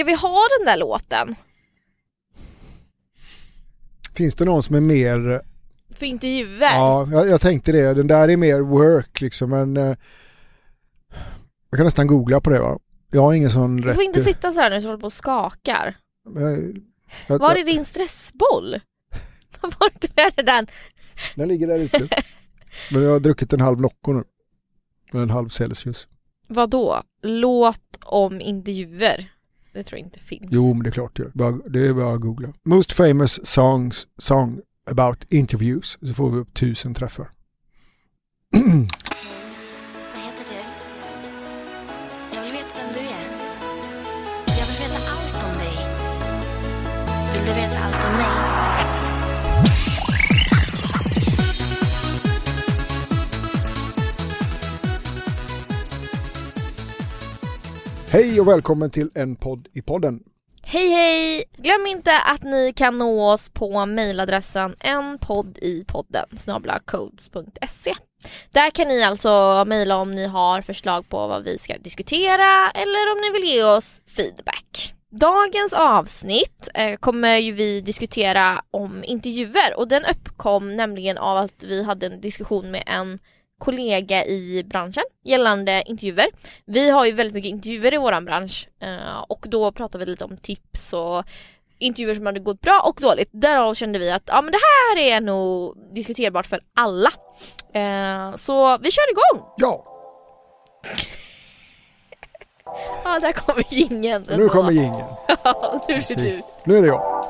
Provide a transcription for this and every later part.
Ska vi ha den där låten? Finns det någon som är mer... För intervjuer? Ja, jag, jag tänkte det. Den där är mer work liksom men... Eh, jag kan nästan googla på det va. Jag har ingen sån du rätt... får inte sitta så här nu så håller på och skakar. Jag, jag, Var är din stressboll? Var inte med den? Den ligger där ute. men jag har druckit en halv Nocco nu. En halv Celsius. Vad då? Låt om intervjuer? Det tror jag inte finns. Jo men det är klart det gör. Det är bara att googla. Most famous songs, song about interviews. Så får vi upp tusen träffar. Vad heter du? Jag vill veta vem du är. Jag vill veta allt om dig. Vill du veta allt om mig? Hej och välkommen till en podd i podden. Hej hej! Glöm inte att ni kan nå oss på mejladressen enpoddipodden snablacodes.se Där kan ni alltså mejla om ni har förslag på vad vi ska diskutera eller om ni vill ge oss feedback. Dagens avsnitt eh, kommer ju vi diskutera om intervjuer och den uppkom nämligen av att vi hade en diskussion med en kollega i branschen gällande intervjuer. Vi har ju väldigt mycket intervjuer i våran bransch eh, och då pratar vi lite om tips och intervjuer som hade gått bra och dåligt. Därav kände vi att ja, men det här är nog diskuterbart för alla. Eh, så vi kör igång! Ja, Ja, där kommer jingeln. nu kommer jingeln. Ja, nu är det du. Nu är det jag.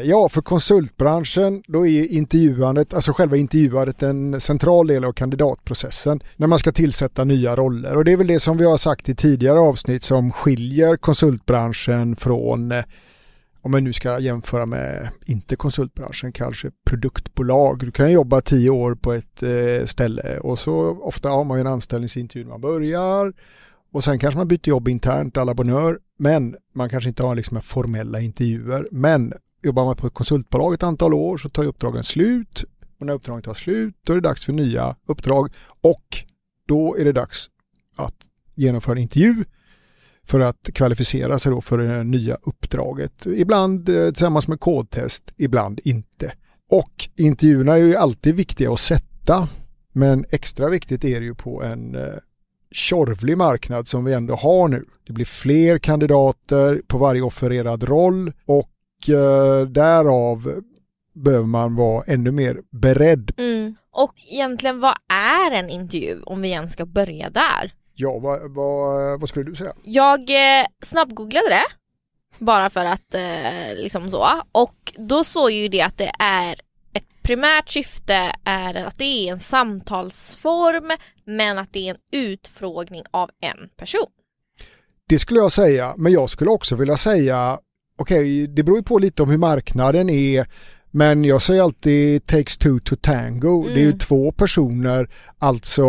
Eh, ja, för konsultbranschen då är intervjuandet, alltså själva intervjuandet en central del av kandidatprocessen när man ska tillsätta nya roller. Och det är väl det som vi har sagt i tidigare avsnitt som skiljer konsultbranschen från, eh, om man nu ska jämföra med, inte konsultbranschen, kanske produktbolag. Du kan jobba tio år på ett eh, ställe och så ofta har man ju en anställningsintervju när man börjar och sen kanske man byter jobb internt alla bonheur men man kanske inte har liksom formella intervjuer. Men jobbar man på ett konsultbolag ett antal år så tar uppdragen slut och när uppdragen tar slut då är det dags för nya uppdrag och då är det dags att genomföra en intervju för att kvalificera sig då för det nya uppdraget. Ibland eh, tillsammans med kodtest, ibland inte. Och intervjuerna är ju alltid viktiga att sätta men extra viktigt är det ju på en eh, tjorvlig marknad som vi ändå har nu. Det blir fler kandidater på varje offererad roll och eh, därav behöver man vara ännu mer beredd. Mm. Och egentligen vad är en intervju om vi igen ska börja där? Ja, vad, vad, vad skulle du säga? Jag eh, snabbgooglade det bara för att eh, liksom så och då såg ju det att det är ett primärt syfte är att det är en samtalsform men att det är en utfrågning av en person. Det skulle jag säga, men jag skulle också vilja säga, okej, det beror ju på lite om hur marknaden är, men jag säger alltid takes two to tango. Det är ju Mm. två personer, alltså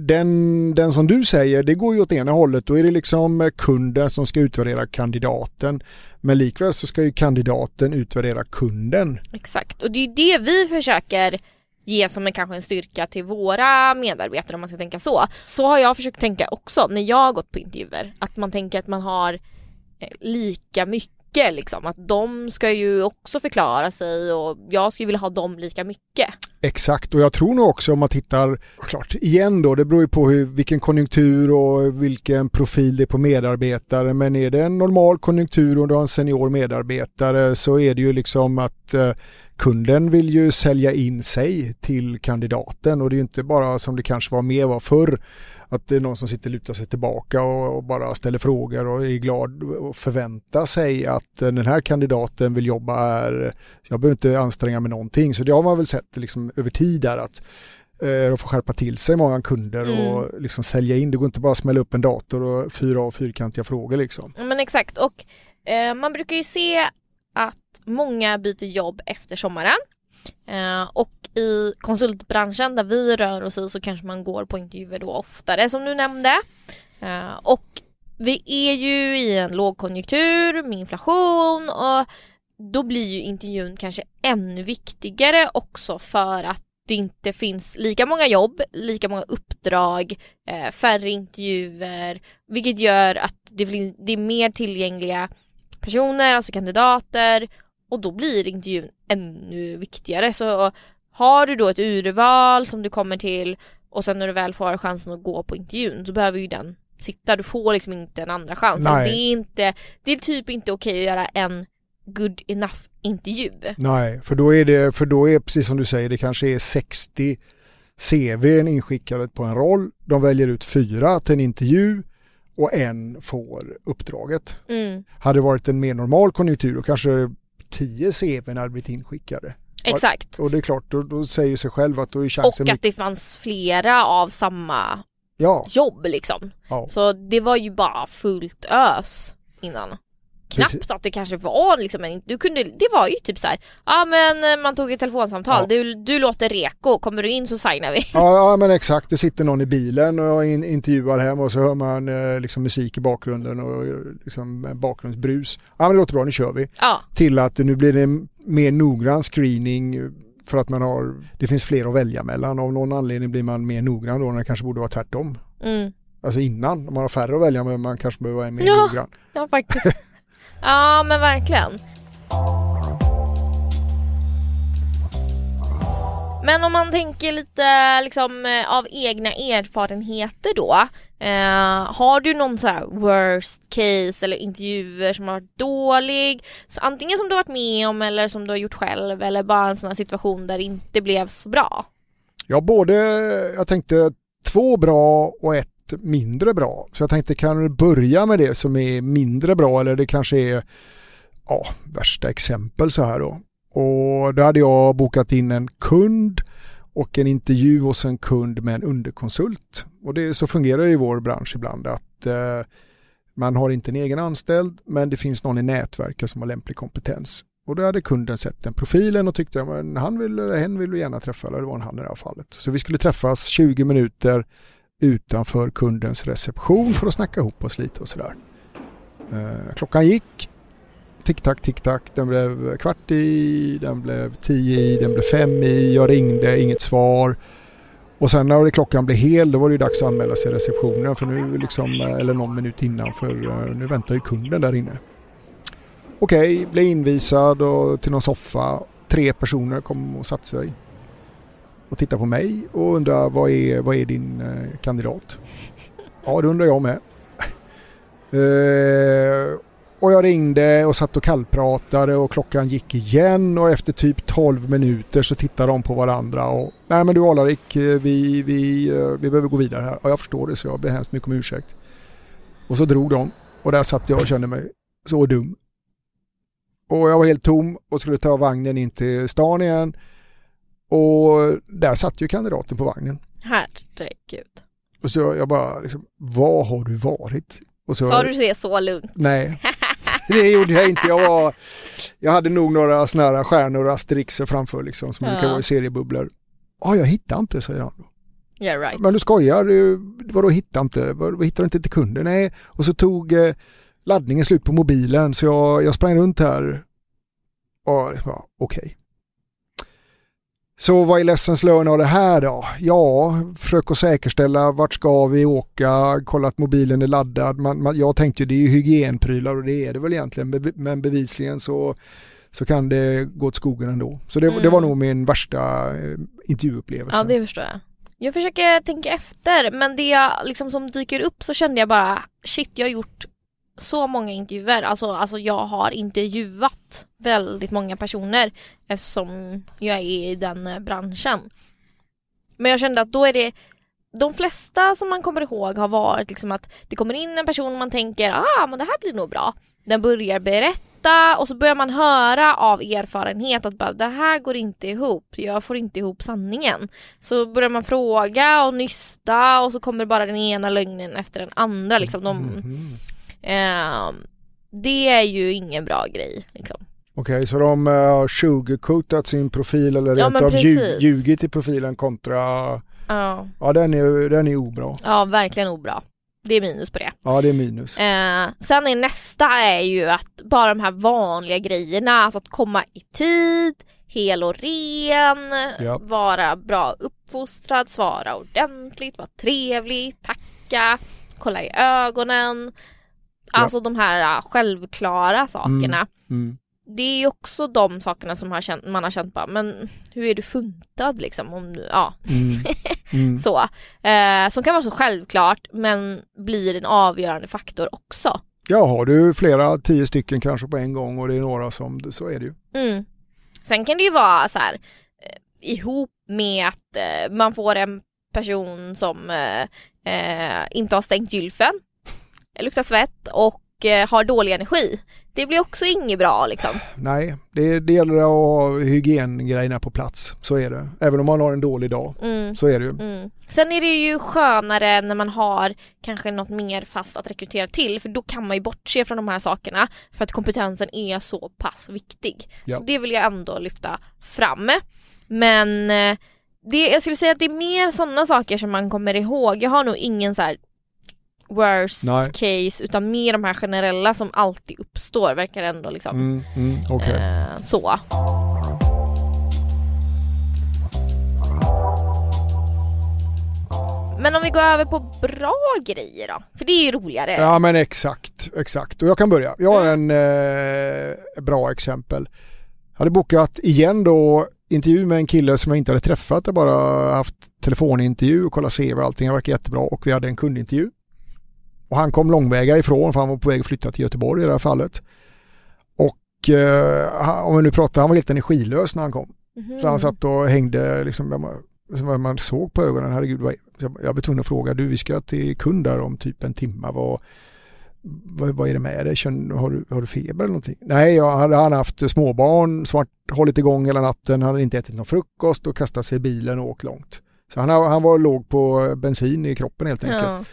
den, den som du säger, det går ju åt ena hållet, då är det liksom kunden som ska utvärdera kandidaten. Men likväl så ska ju kandidaten utvärdera kunden. Exakt och det är ju det vi försöker ge som en kanske en styrka till våra medarbetare om man ska tänka så. Så har jag försökt tänka också när jag har gått på intervjuer. Att man tänker att man har eh, lika mycket liksom. Att de ska ju också förklara sig och jag skulle vilja ha dem lika mycket. Exakt och jag tror nog också om man tittar, klart igen då, det beror ju på hur, vilken konjunktur och vilken profil det är på medarbetare. Men är det en normal konjunktur och du har en senior medarbetare så är det ju liksom att eh, kunden vill ju sälja in sig till kandidaten och det är ju inte bara som det kanske var mer var förr att det är någon som sitter och lutar sig tillbaka och, och bara ställer frågor och är glad och förväntar sig att eh, den här kandidaten vill jobba här. Jag behöver inte anstränga mig någonting. Så det har man väl sett liksom, över tid där att eh, de får skärpa till sig många kunder Mm. och liksom sälja in. Det går inte bara att smälla upp en dator och fyra av fyrkantiga frågor liksom. Men exakt och eh, man brukar ju se att många byter jobb efter sommaren. Eh, och i konsultbranschen där vi rör oss i så kanske man går på intervjuer då oftare som du nämnde. Eh, och vi är ju i en lågkonjunktur med inflation och då blir ju intervjun kanske ännu viktigare också för att det inte finns lika många jobb, lika många uppdrag, eh, färre intervjuer, vilket gör att det, blir, det är mer tillgängliga personer, alltså kandidater och då blir intervjun ännu viktigare. Så har du då ett urval som du kommer till och sen när du väl får chansen att gå på intervjun så behöver ju den sitta. Du får liksom inte en andra chans. Nej. Det är, inte, det är typ inte okej att göra en good enough intervju. Nej, för då är det, för då är precis som du säger, det kanske är 60 CVn inskickade på en roll. De väljer ut fyra till en intervju och en får uppdraget. Mm, Hade det varit en mer normal konjunktur då kanske 10 CVn hade blivit inskickade. exakt. Och det är klart, då, då säger sig själv att då är chansen Och att det fanns flera av samma Ja, jobb liksom. ja. Så det var ju bara fullt ös innan. Knappt att det kanske var liksom en, du kunde, det var ju typ så här, ja men eh, man tog ett telefonsamtal, Ja. du, du låter reko, kommer du in så signar vi. Ja, ja men exakt, det sitter någon i bilen och in, intervjuar hem och så hör man eh, liksom musik i bakgrunden och eh, liksom bakgrundsbrus. Ja men det låter bra, nu kör vi. Ja, Till att nu blir det en mer noggrann screening för att man har, det finns fler att välja mellan. Av någon anledning blir man mer noggrann då när det kanske borde vara tvärtom. mm. Alltså innan, om man har färre att välja med, man kanske behöver vara mer Ja. noggrann. ja faktiskt. ja men verkligen. Men om man tänker lite liksom eh, av egna erfarenheter då. Eh, har du någon så här worst case eller intervjuer som har varit dålig? Så antingen som du har varit med om eller som du har gjort själv eller bara en sån här situation där det inte blev så bra. Ja, både, jag tänkte två bra och ett mindre bra. Så jag tänkte kan du börja med det som är mindre bra eller det kanske är ja, värsta exempel så här då. Och då hade jag bokat in en kund och en intervju hos en kund med en underkonsult. Och det, så fungerar det i vår bransch ibland att eh, man har inte en egen anställd men det finns någon i nätverket som har lämplig kompetens. Och då hade kunden sett den profilen och tyckte att han vill, hen vill gärna träffa, eller det var en han i det här fallet. Så vi skulle träffas 20 minuter utanför kundens reception för att snacka ihop oss lite och sådär. Eh, klockan gick, tick-tack, tick-tack, den blev kvart i, den blev tio i, den blev fem i, jag ringde, inget svar. Och sen när klockan blev hel då var det ju dags att anmäla sig i receptionen för nu liksom, eh, eller någon minut innan för eh, nu väntar ju kunden där inne. Okej, blev invisad och till någon soffa. Tre personer kom och satte sig och tittade på mig och undrade vad är, vad är din eh, kandidat? Ja, det undrar jag med. Eh, och jag ringde och satt och kallpratade och klockan gick igen och efter typ 12 minuter så tittade de på varandra och nej men du Alarik, eh, vi, vi, eh, vi behöver gå vidare här. Ja, jag förstår det så jag ber hemskt mycket om ursäkt. Och så drog de och där satt jag och kände mig så dum. Och jag var helt tom och skulle ta vagnen in till stan igen. Och där satt ju kandidaten på vagnen. Herregud. Och så jag bara, liksom, vad har du varit? Och så, Sa du det så lugnt? Nej, det gjorde jag inte. Jag, var, jag hade nog några såna här stjärnor och asterixer framför liksom som Ja. brukar vara i seriebubblor. Ja, jag hittar inte, säger han. Yeah right. Men du skojar, du, vadå hitta inte? Hittar du inte till kunden? Nej, och så tog eh, laddningen slut på mobilen så jag, jag sprang runt här. Och ja, okej. Så vad är Lessons Learn av det här då? Ja, försök att säkerställa vart ska vi åka, kolla att mobilen är laddad. Man, man, jag tänkte ju det är ju hygienprylar och det är det väl egentligen men bevisligen så, så kan det gå åt skogen ändå. Så det, det var Mm. nog min värsta eh, intervjuupplevelse. Ja det förstår jag. Jag försöker tänka efter men det jag, liksom som dyker upp så kände jag bara shit jag har gjort så många intervjuer. Alltså, alltså jag har intervjuat väldigt många personer eftersom jag är i den eh, branschen. Men jag kände att då är det de flesta som man kommer ihåg har varit liksom att det kommer in en person och man tänker ah men det här blir nog bra. Den börjar berätta och så börjar man höra av erfarenhet att bara, det här går inte ihop, jag får inte ihop sanningen. Så börjar man fråga och nysta och så kommer bara den ena lögnen efter den andra. Liksom. De, mhm. Ehm, det är ju ingen bra grej. Liksom. Okej, så de eh, har sugarcoatat sin profil eller Ja, rent av ljug, ljugit i profilen kontra, Ja. ja den är, den är obra. ja, verkligen obra. Det är minus på det. Ja, det är minus. Eh, sen är nästa är ju att bara de här vanliga grejerna, alltså att komma i tid, hel och ren, Ja. vara bra uppfostrad, svara ordentligt, vara trevlig, tacka, kolla i ögonen. Alltså de här uh, självklara sakerna. Mm. Det är ju också de sakerna som har känt, man har känt bara, men hur är du funtad liksom? Om du, ja, Mm. Mm. så. Eh, som kan vara så självklart men blir en avgörande faktor också. Ja, har du flera, tio stycken kanske på en gång och det är några som, så är det ju. Mm. Sen kan det ju vara så här eh, ihop med att eh, man får en person som eh, eh, inte har stängt gylfen, luktar svett och eh, har dålig energi. Det blir också inget bra liksom. Nej, det, det gäller att ha hygiengrejerna på plats. Så är det. Även om man har en dålig dag. Mm. Så är det ju. Mm. Sen är det ju skönare när man har kanske något mer fast att rekrytera till för då kan man ju bortse från de här sakerna för att kompetensen är så pass viktig. Ja. Så det vill jag ändå lyfta fram. Men eh, det, jag skulle säga att det är mer sådana saker som man kommer ihåg. Jag har nog ingen så här worst Nej. case utan mer de här generella som alltid uppstår verkar ändå liksom Mm, mm, okej. eh, så. Men om vi går över på bra grejer då? För det är ju roligare. Ja men exakt, exakt. Och jag kan börja. Jag har en eh, bra exempel. Jag hade bokat igen då intervju med en kille som jag inte hade träffat. Jag bara haft telefonintervju och kollat CV och allting. Det verkar jättebra och vi hade en kundintervju. Och han kom långväga ifrån för han var på väg att flytta till Göteborg i det här fallet. Och eh, om vi nu pratar, han var helt energilös när han kom. Mhm. Så han satt och hängde liksom, man, man såg på ögonen, herregud, vad, jag, jag betonade att fråga, du vi ska till kund där om typ en timme, vad, vad, vad är det med dig? Känner, har, du, har du feber eller någonting? Nej, jag hade han haft småbarn, svart, hållit igång hela natten, han hade inte ätit någon frukost och kastat sig i bilen och åkt långt. Så han, han var låg på bensin i kroppen helt enkelt. Ja.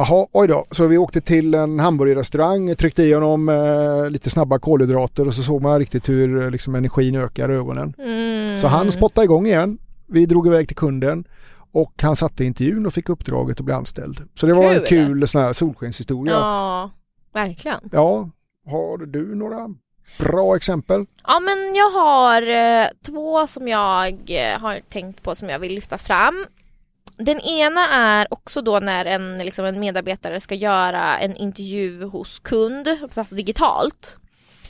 Jaha, oj då. Så vi åkte till en hamburgerrestaurang, tryckte i honom eh, lite snabba kolhydrater och så såg man riktigt hur eh, liksom, energin ökar i ögonen. Mm. Så han spottade igång igen. Vi drog iväg till kunden och han satte intervjun och fick uppdraget att bli anställd. Så det var en Kul. kul sån här solskenshistoria. Ja. Ja, verkligen. Har du några bra exempel? Ja men jag har eh, två som jag eh, har tänkt på som jag vill lyfta fram. Den ena är också då när en, liksom en medarbetare ska göra en intervju hos kund, fast digitalt.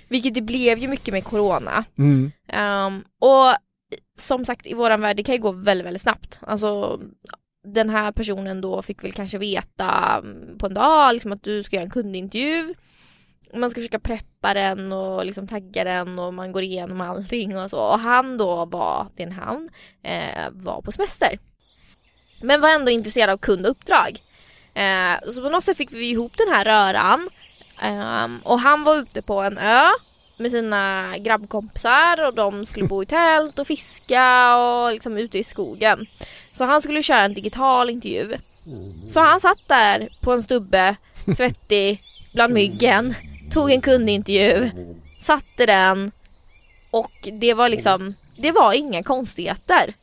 Vilket det blev ju mycket med corona. Mm. Ehm, och som sagt i våran värld, det kan ju gå väldigt, väldigt snabbt. Alltså den här personen då fick väl kanske veta mm, på en dag liksom att du ska göra en kundintervju. Man ska försöka preppa den och liksom tagga den och man går igenom allting och så. Och han då var, det är en han, eh, var på semester. Men var ändå intresserad av kund och uppdrag. Eh, så på något sätt fick vi ihop den här röran. Eh, och han var ute på en ö med sina grabbkompisar och de skulle bo i tält och fiska och liksom ute i skogen. Så han skulle köra en digital intervju. Så han satt där på en stubbe, svettig, bland myggen, tog en kundintervju, satte den och det var liksom, det var inga konstigheter.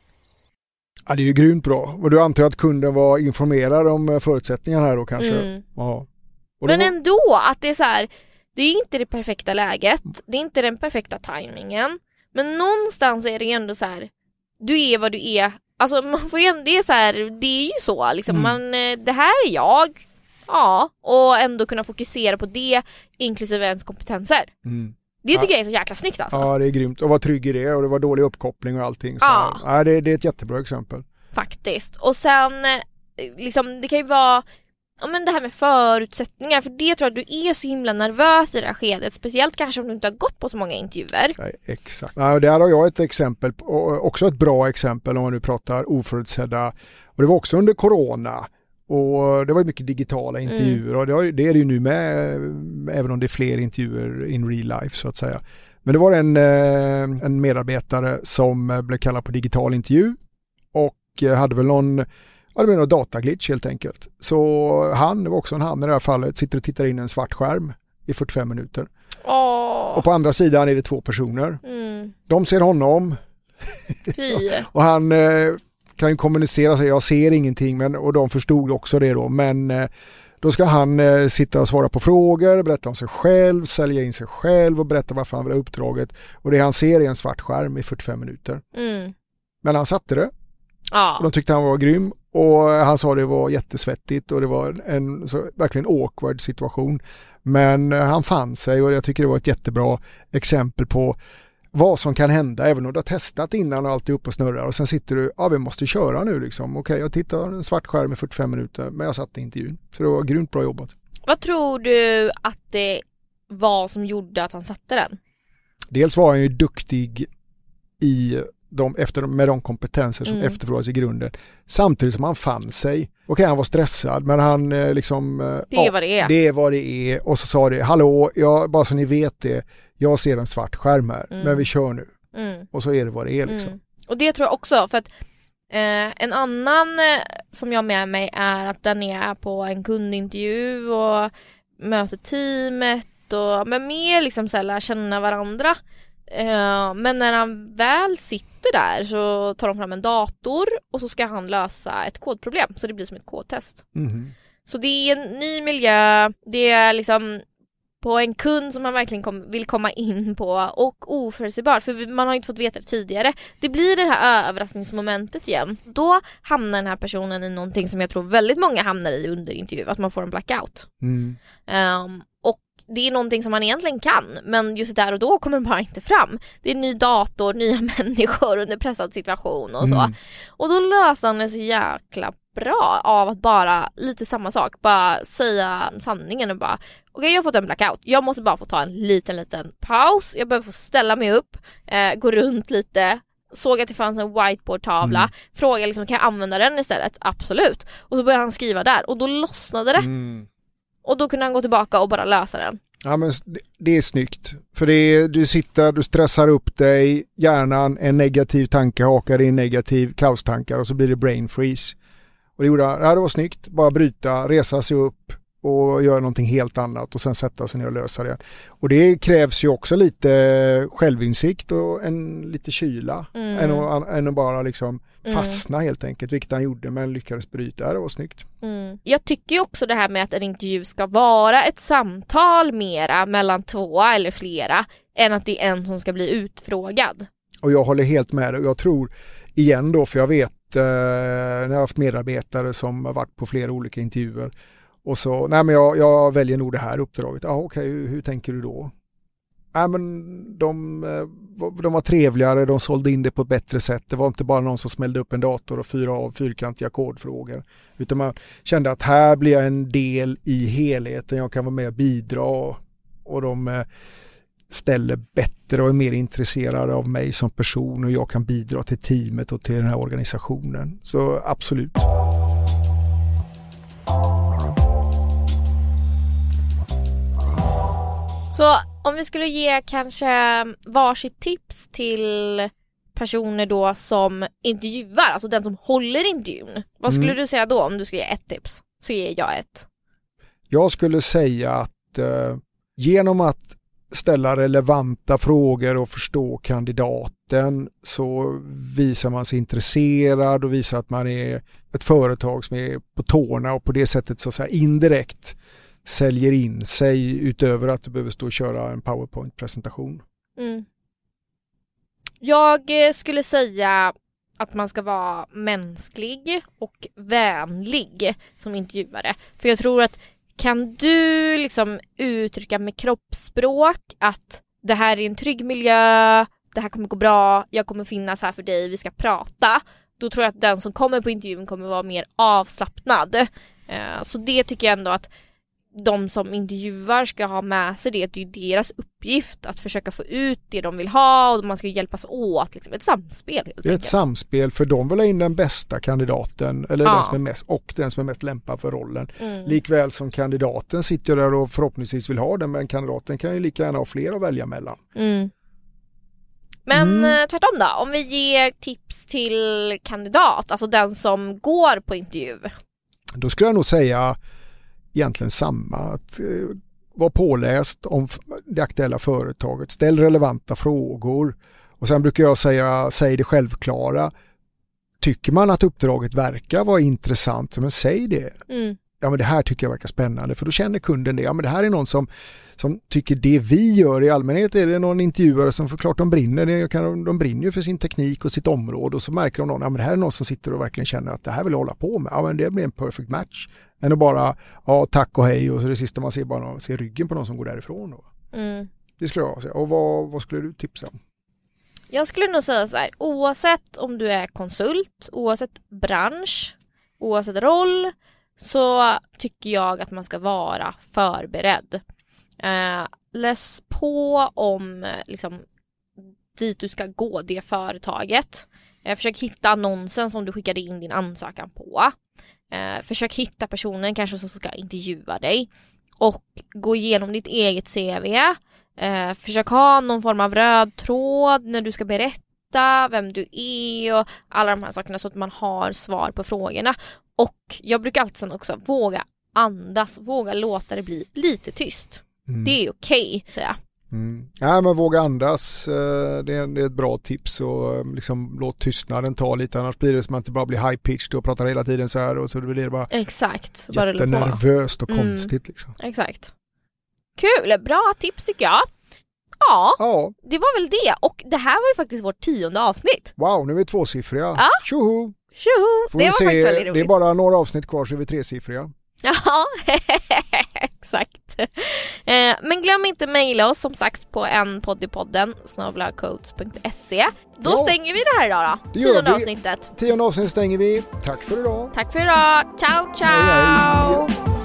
Ja, det är ju grymt bra. Och du antar att kunden var informerad om eh, förutsättningarna här då kanske? Mm. Ja. Men ändå att det är så här, det är inte det perfekta läget, det är inte den perfekta tajmingen. Men någonstans är det ju ändå så här, du är vad du är. Alltså man får ju ändå, det är så här, det är ju så liksom, Mm. man, eh, det här är jag. Ja, och ändå kunna fokusera på det inklusive ens kompetenser. Mm. Det Ja. tycker jag är så jäkla snyggt alltså. Ja, det är grymt. Och vara trygg i det och det var dålig uppkoppling och allting. Så Ja. ja, det, det är ett jättebra exempel. Faktiskt. Och sen, eh, liksom, det kan ju vara Ja men det här med förutsättningar, för det tror jag att du är så himla nervös i det här skedet, speciellt kanske om du inte har gått på så många intervjuer. Nej, exakt. Ja, och där har jag ett exempel, också ett bra exempel om man nu pratar oförutsedda. Och det var också under corona. Och det var ju mycket digitala intervjuer och det, har, det är det ju nu med, även om det är fler intervjuer in real life så att säga. Men det var en, eh, en medarbetare som blev kallad på digital intervju och hade väl någon Ja, det blev någon dataglitch helt enkelt. Så han, det var också en han i det här fallet, sitter och tittar in i en svart skärm i 45 minuter. Åh, Och på andra sidan är det två personer. mm, De ser honom och han eh, kan ju kommunicera sig, jag ser ingenting men, och de förstod också det då men eh, Då ska han eh, sitta och svara på frågor, berätta om sig själv, sälja in sig själv och berätta varför han vill ha uppdraget. Och det han ser är en svart skärm i 45 minuter. Mm. Men han satte det och Ja. de tyckte han var grym och han sa det var jättesvettigt och det var en så, verkligen awkward situation. Men eh, han fann sig och jag tycker det var ett jättebra exempel på vad som kan hända även om du har testat innan och alltid upp och snurrar och sen sitter du, ja vi måste köra nu liksom. Okej jag tittar en svart skärm i 45 minuter men jag satt i intervjun. Så det var grymt bra jobbat. Vad tror du att det var som gjorde att han satte den? Dels var han ju duktig i de, efter, med de kompetenser som Mm. efterfrågas i grunden. Samtidigt som han fann sig. Okej han var stressad men han eh, liksom... eh, Det är vad det är. Det är vad det är och så sa det, hallå, jag, bara så ni vet det, jag ser en svart skärm här, Mm. men vi kör nu. Mm. Och så är det vad det är liksom. Mm. Och det tror jag också för att eh, en annan eh, som jag har med mig är att den är på en kundintervju och möter teamet och men mer liksom så här, lära känna varandra. Eh, men när han väl sitter där så tar de fram en dator och så ska han lösa ett kodproblem så det blir som ett kodtest. Mhm. Så det är en ny miljö, det är liksom på en kund som man verkligen kom, vill komma in på och oförutsägbart för man har inte fått veta det tidigare. Det blir det här överraskningsmomentet igen. Då hamnar den här personen i någonting som jag tror väldigt många hamnar i under intervju, att man får en blackout. Mm. Ehm, och det är någonting som man egentligen kan men just där och då kommer det bara inte fram. Det är ny dator, nya människor under pressad situation och så. Mm. Och då löste han det så jäkla bra av att bara, lite samma sak, bara säga sanningen och bara Okej jag har fått en blackout, jag måste bara få ta en liten liten paus, jag behöver få ställa mig upp, eh, gå runt lite Såg att det fanns en whiteboardtavla, Mm. frågade liksom kan jag använda den istället? Absolut! Och så började han skriva där och då lossnade det Mm. Och då kunde han gå tillbaka och bara lösa den. Ja men det, är snyggt. För det är, du sitter, du stressar upp dig, hjärnan, en negativ tanke hakar in negativ kaostankar och så blir det brain freeze. Och det gjorde han, ja det var snyggt, bara bryta, resa sig upp och göra någonting helt annat och sen sätta sig ner och lösa det. Och det krävs ju också lite självinsikt och en lite kyla Mm. än, att, än att bara liksom. Fastna helt enkelt, vilket han gjorde men lyckades bryta. Det var snyggt. Mm. Jag tycker ju också det här med att en intervju ska vara ett samtal mera mellan två eller flera än att det är en som ska bli utfrågad. Och jag håller helt med dig och jag tror igen då, för jag vet eh, när jag har haft medarbetare som har varit på flera olika intervjuer och så, nej men jag, jag väljer nog det här uppdraget. Ja okej, hur, hur tänker du då? Äh, men de, var- de var trevligare, de sålde in det på ett bättre sätt. Det var inte bara någon som smällde upp en dator och fyra av fyrkantiga kodfrågor. Utan man kände att här blir jag en del i helheten, jag kan vara med och bidra och, och de eh, ställer bättre och är mer intresserade av mig som person och jag kan bidra till teamet och till den här organisationen. Så absolut. Så om vi skulle ge kanske varsitt tips till personer då som intervjuar, alltså den som håller intervjun. Vad skulle Mm. du säga då om du skulle ge ett tips? Så ger jag ett. Jag skulle säga att eh, genom att ställa relevanta frågor och förstå kandidaten så visar man sig intresserad och visar att man är ett företag som är på tårna och på det sättet så att säga indirekt säljer in sig utöver att du behöver stå och köra en powerpoint-presentation. Mm. Jag eh, skulle säga att man ska vara mänsklig och vänlig som intervjuare. För jag tror att kan du liksom uttrycka med kroppsspråk att det här är en trygg miljö, det här kommer gå bra, jag kommer finnas här för dig, vi ska prata. Då tror jag att den som kommer på intervjun kommer vara mer avslappnad. Eh, så det tycker jag ändå att de som intervjuar ska ha med sig det, det är deras uppgift att försöka få ut det de vill ha och man ska hjälpas åt, liksom ett samspel Det är ett samspel för de vill ha in den bästa kandidaten eller Ja. den som är mest och den som är mest lämpad för rollen. Mm. Likväl som kandidaten sitter där och förhoppningsvis vill ha den men kandidaten kan ju lika gärna ha fler att välja mellan. Mm. Men Mm. eh, tvärtom då, om vi ger tips till kandidat, alltså den som går på intervju. Då skulle jag nog säga egentligen samma. Att, eh, vara påläst om det aktuella företaget, ställ relevanta frågor och sen brukar jag säga, säg det självklara. Tycker man att uppdraget verkar vara intressant, men säg det. Mm ja men det här tycker jag verkar spännande för då känner kunden det, ja men det här är någon som, som tycker det vi gör i allmänhet är det någon intervjuare som förklart de brinner, kan, de brinner ju för sin teknik och sitt område och så märker de någon, ja men det här är någon som sitter och verkligen känner att det här vill jag hålla på med, ja men det blir en perfect match. Än att bara, ja tack och hej och så det sista man ser bara ser ryggen på någon som går därifrån. Då. Mm. Det skulle jag säga. Och vad, vad skulle du tipsa om? Jag skulle nog säga så här, oavsett om du är konsult, oavsett bransch, oavsett roll, så tycker jag att man ska vara förberedd. Eh, läs på om liksom, dit du ska gå, det företaget. Eh, försök hitta annonsen som du skickade in din ansökan på. Eh, försök hitta personen kanske som ska intervjua dig. Och gå igenom ditt eget CV. Eh, försök ha någon form av röd tråd när du ska berätta vem du är och alla de här sakerna så att man har svar på frågorna. Och jag brukar alltid sen också våga andas, våga låta det bli lite tyst. Mm. Det är okej, säger jag. Mm. Ja, men våga andas, eh, det är, ett bra tips och eh, liksom låt tystnaden ta lite annars blir det som att det bara blir high pitched och pratar hela tiden så här och så blir det bara Exakt, bara jättenervöst och Mm. konstigt liksom. Exakt. Kul, bra tips tycker jag. Ja, Ja, det var väl det. Och det här var ju faktiskt vårt tionde avsnitt. wow nu är vi tvåsiffriga. Ja. Tjoho! Tjoho! Får Det var se, faktiskt väldigt det är roligt. bara några avsnitt kvar så är vi tresiffriga. Ja, exakt. Eh, Men glöm inte mejla oss som sagt på enpoddipodden snabelacodes.se. Då Ja. stänger vi det här idag då. Det Tionde vi. avsnittet. Tionde avsnitt stänger vi. Tack för idag. Tack för idag. Ciao, ciao! Hej, hej.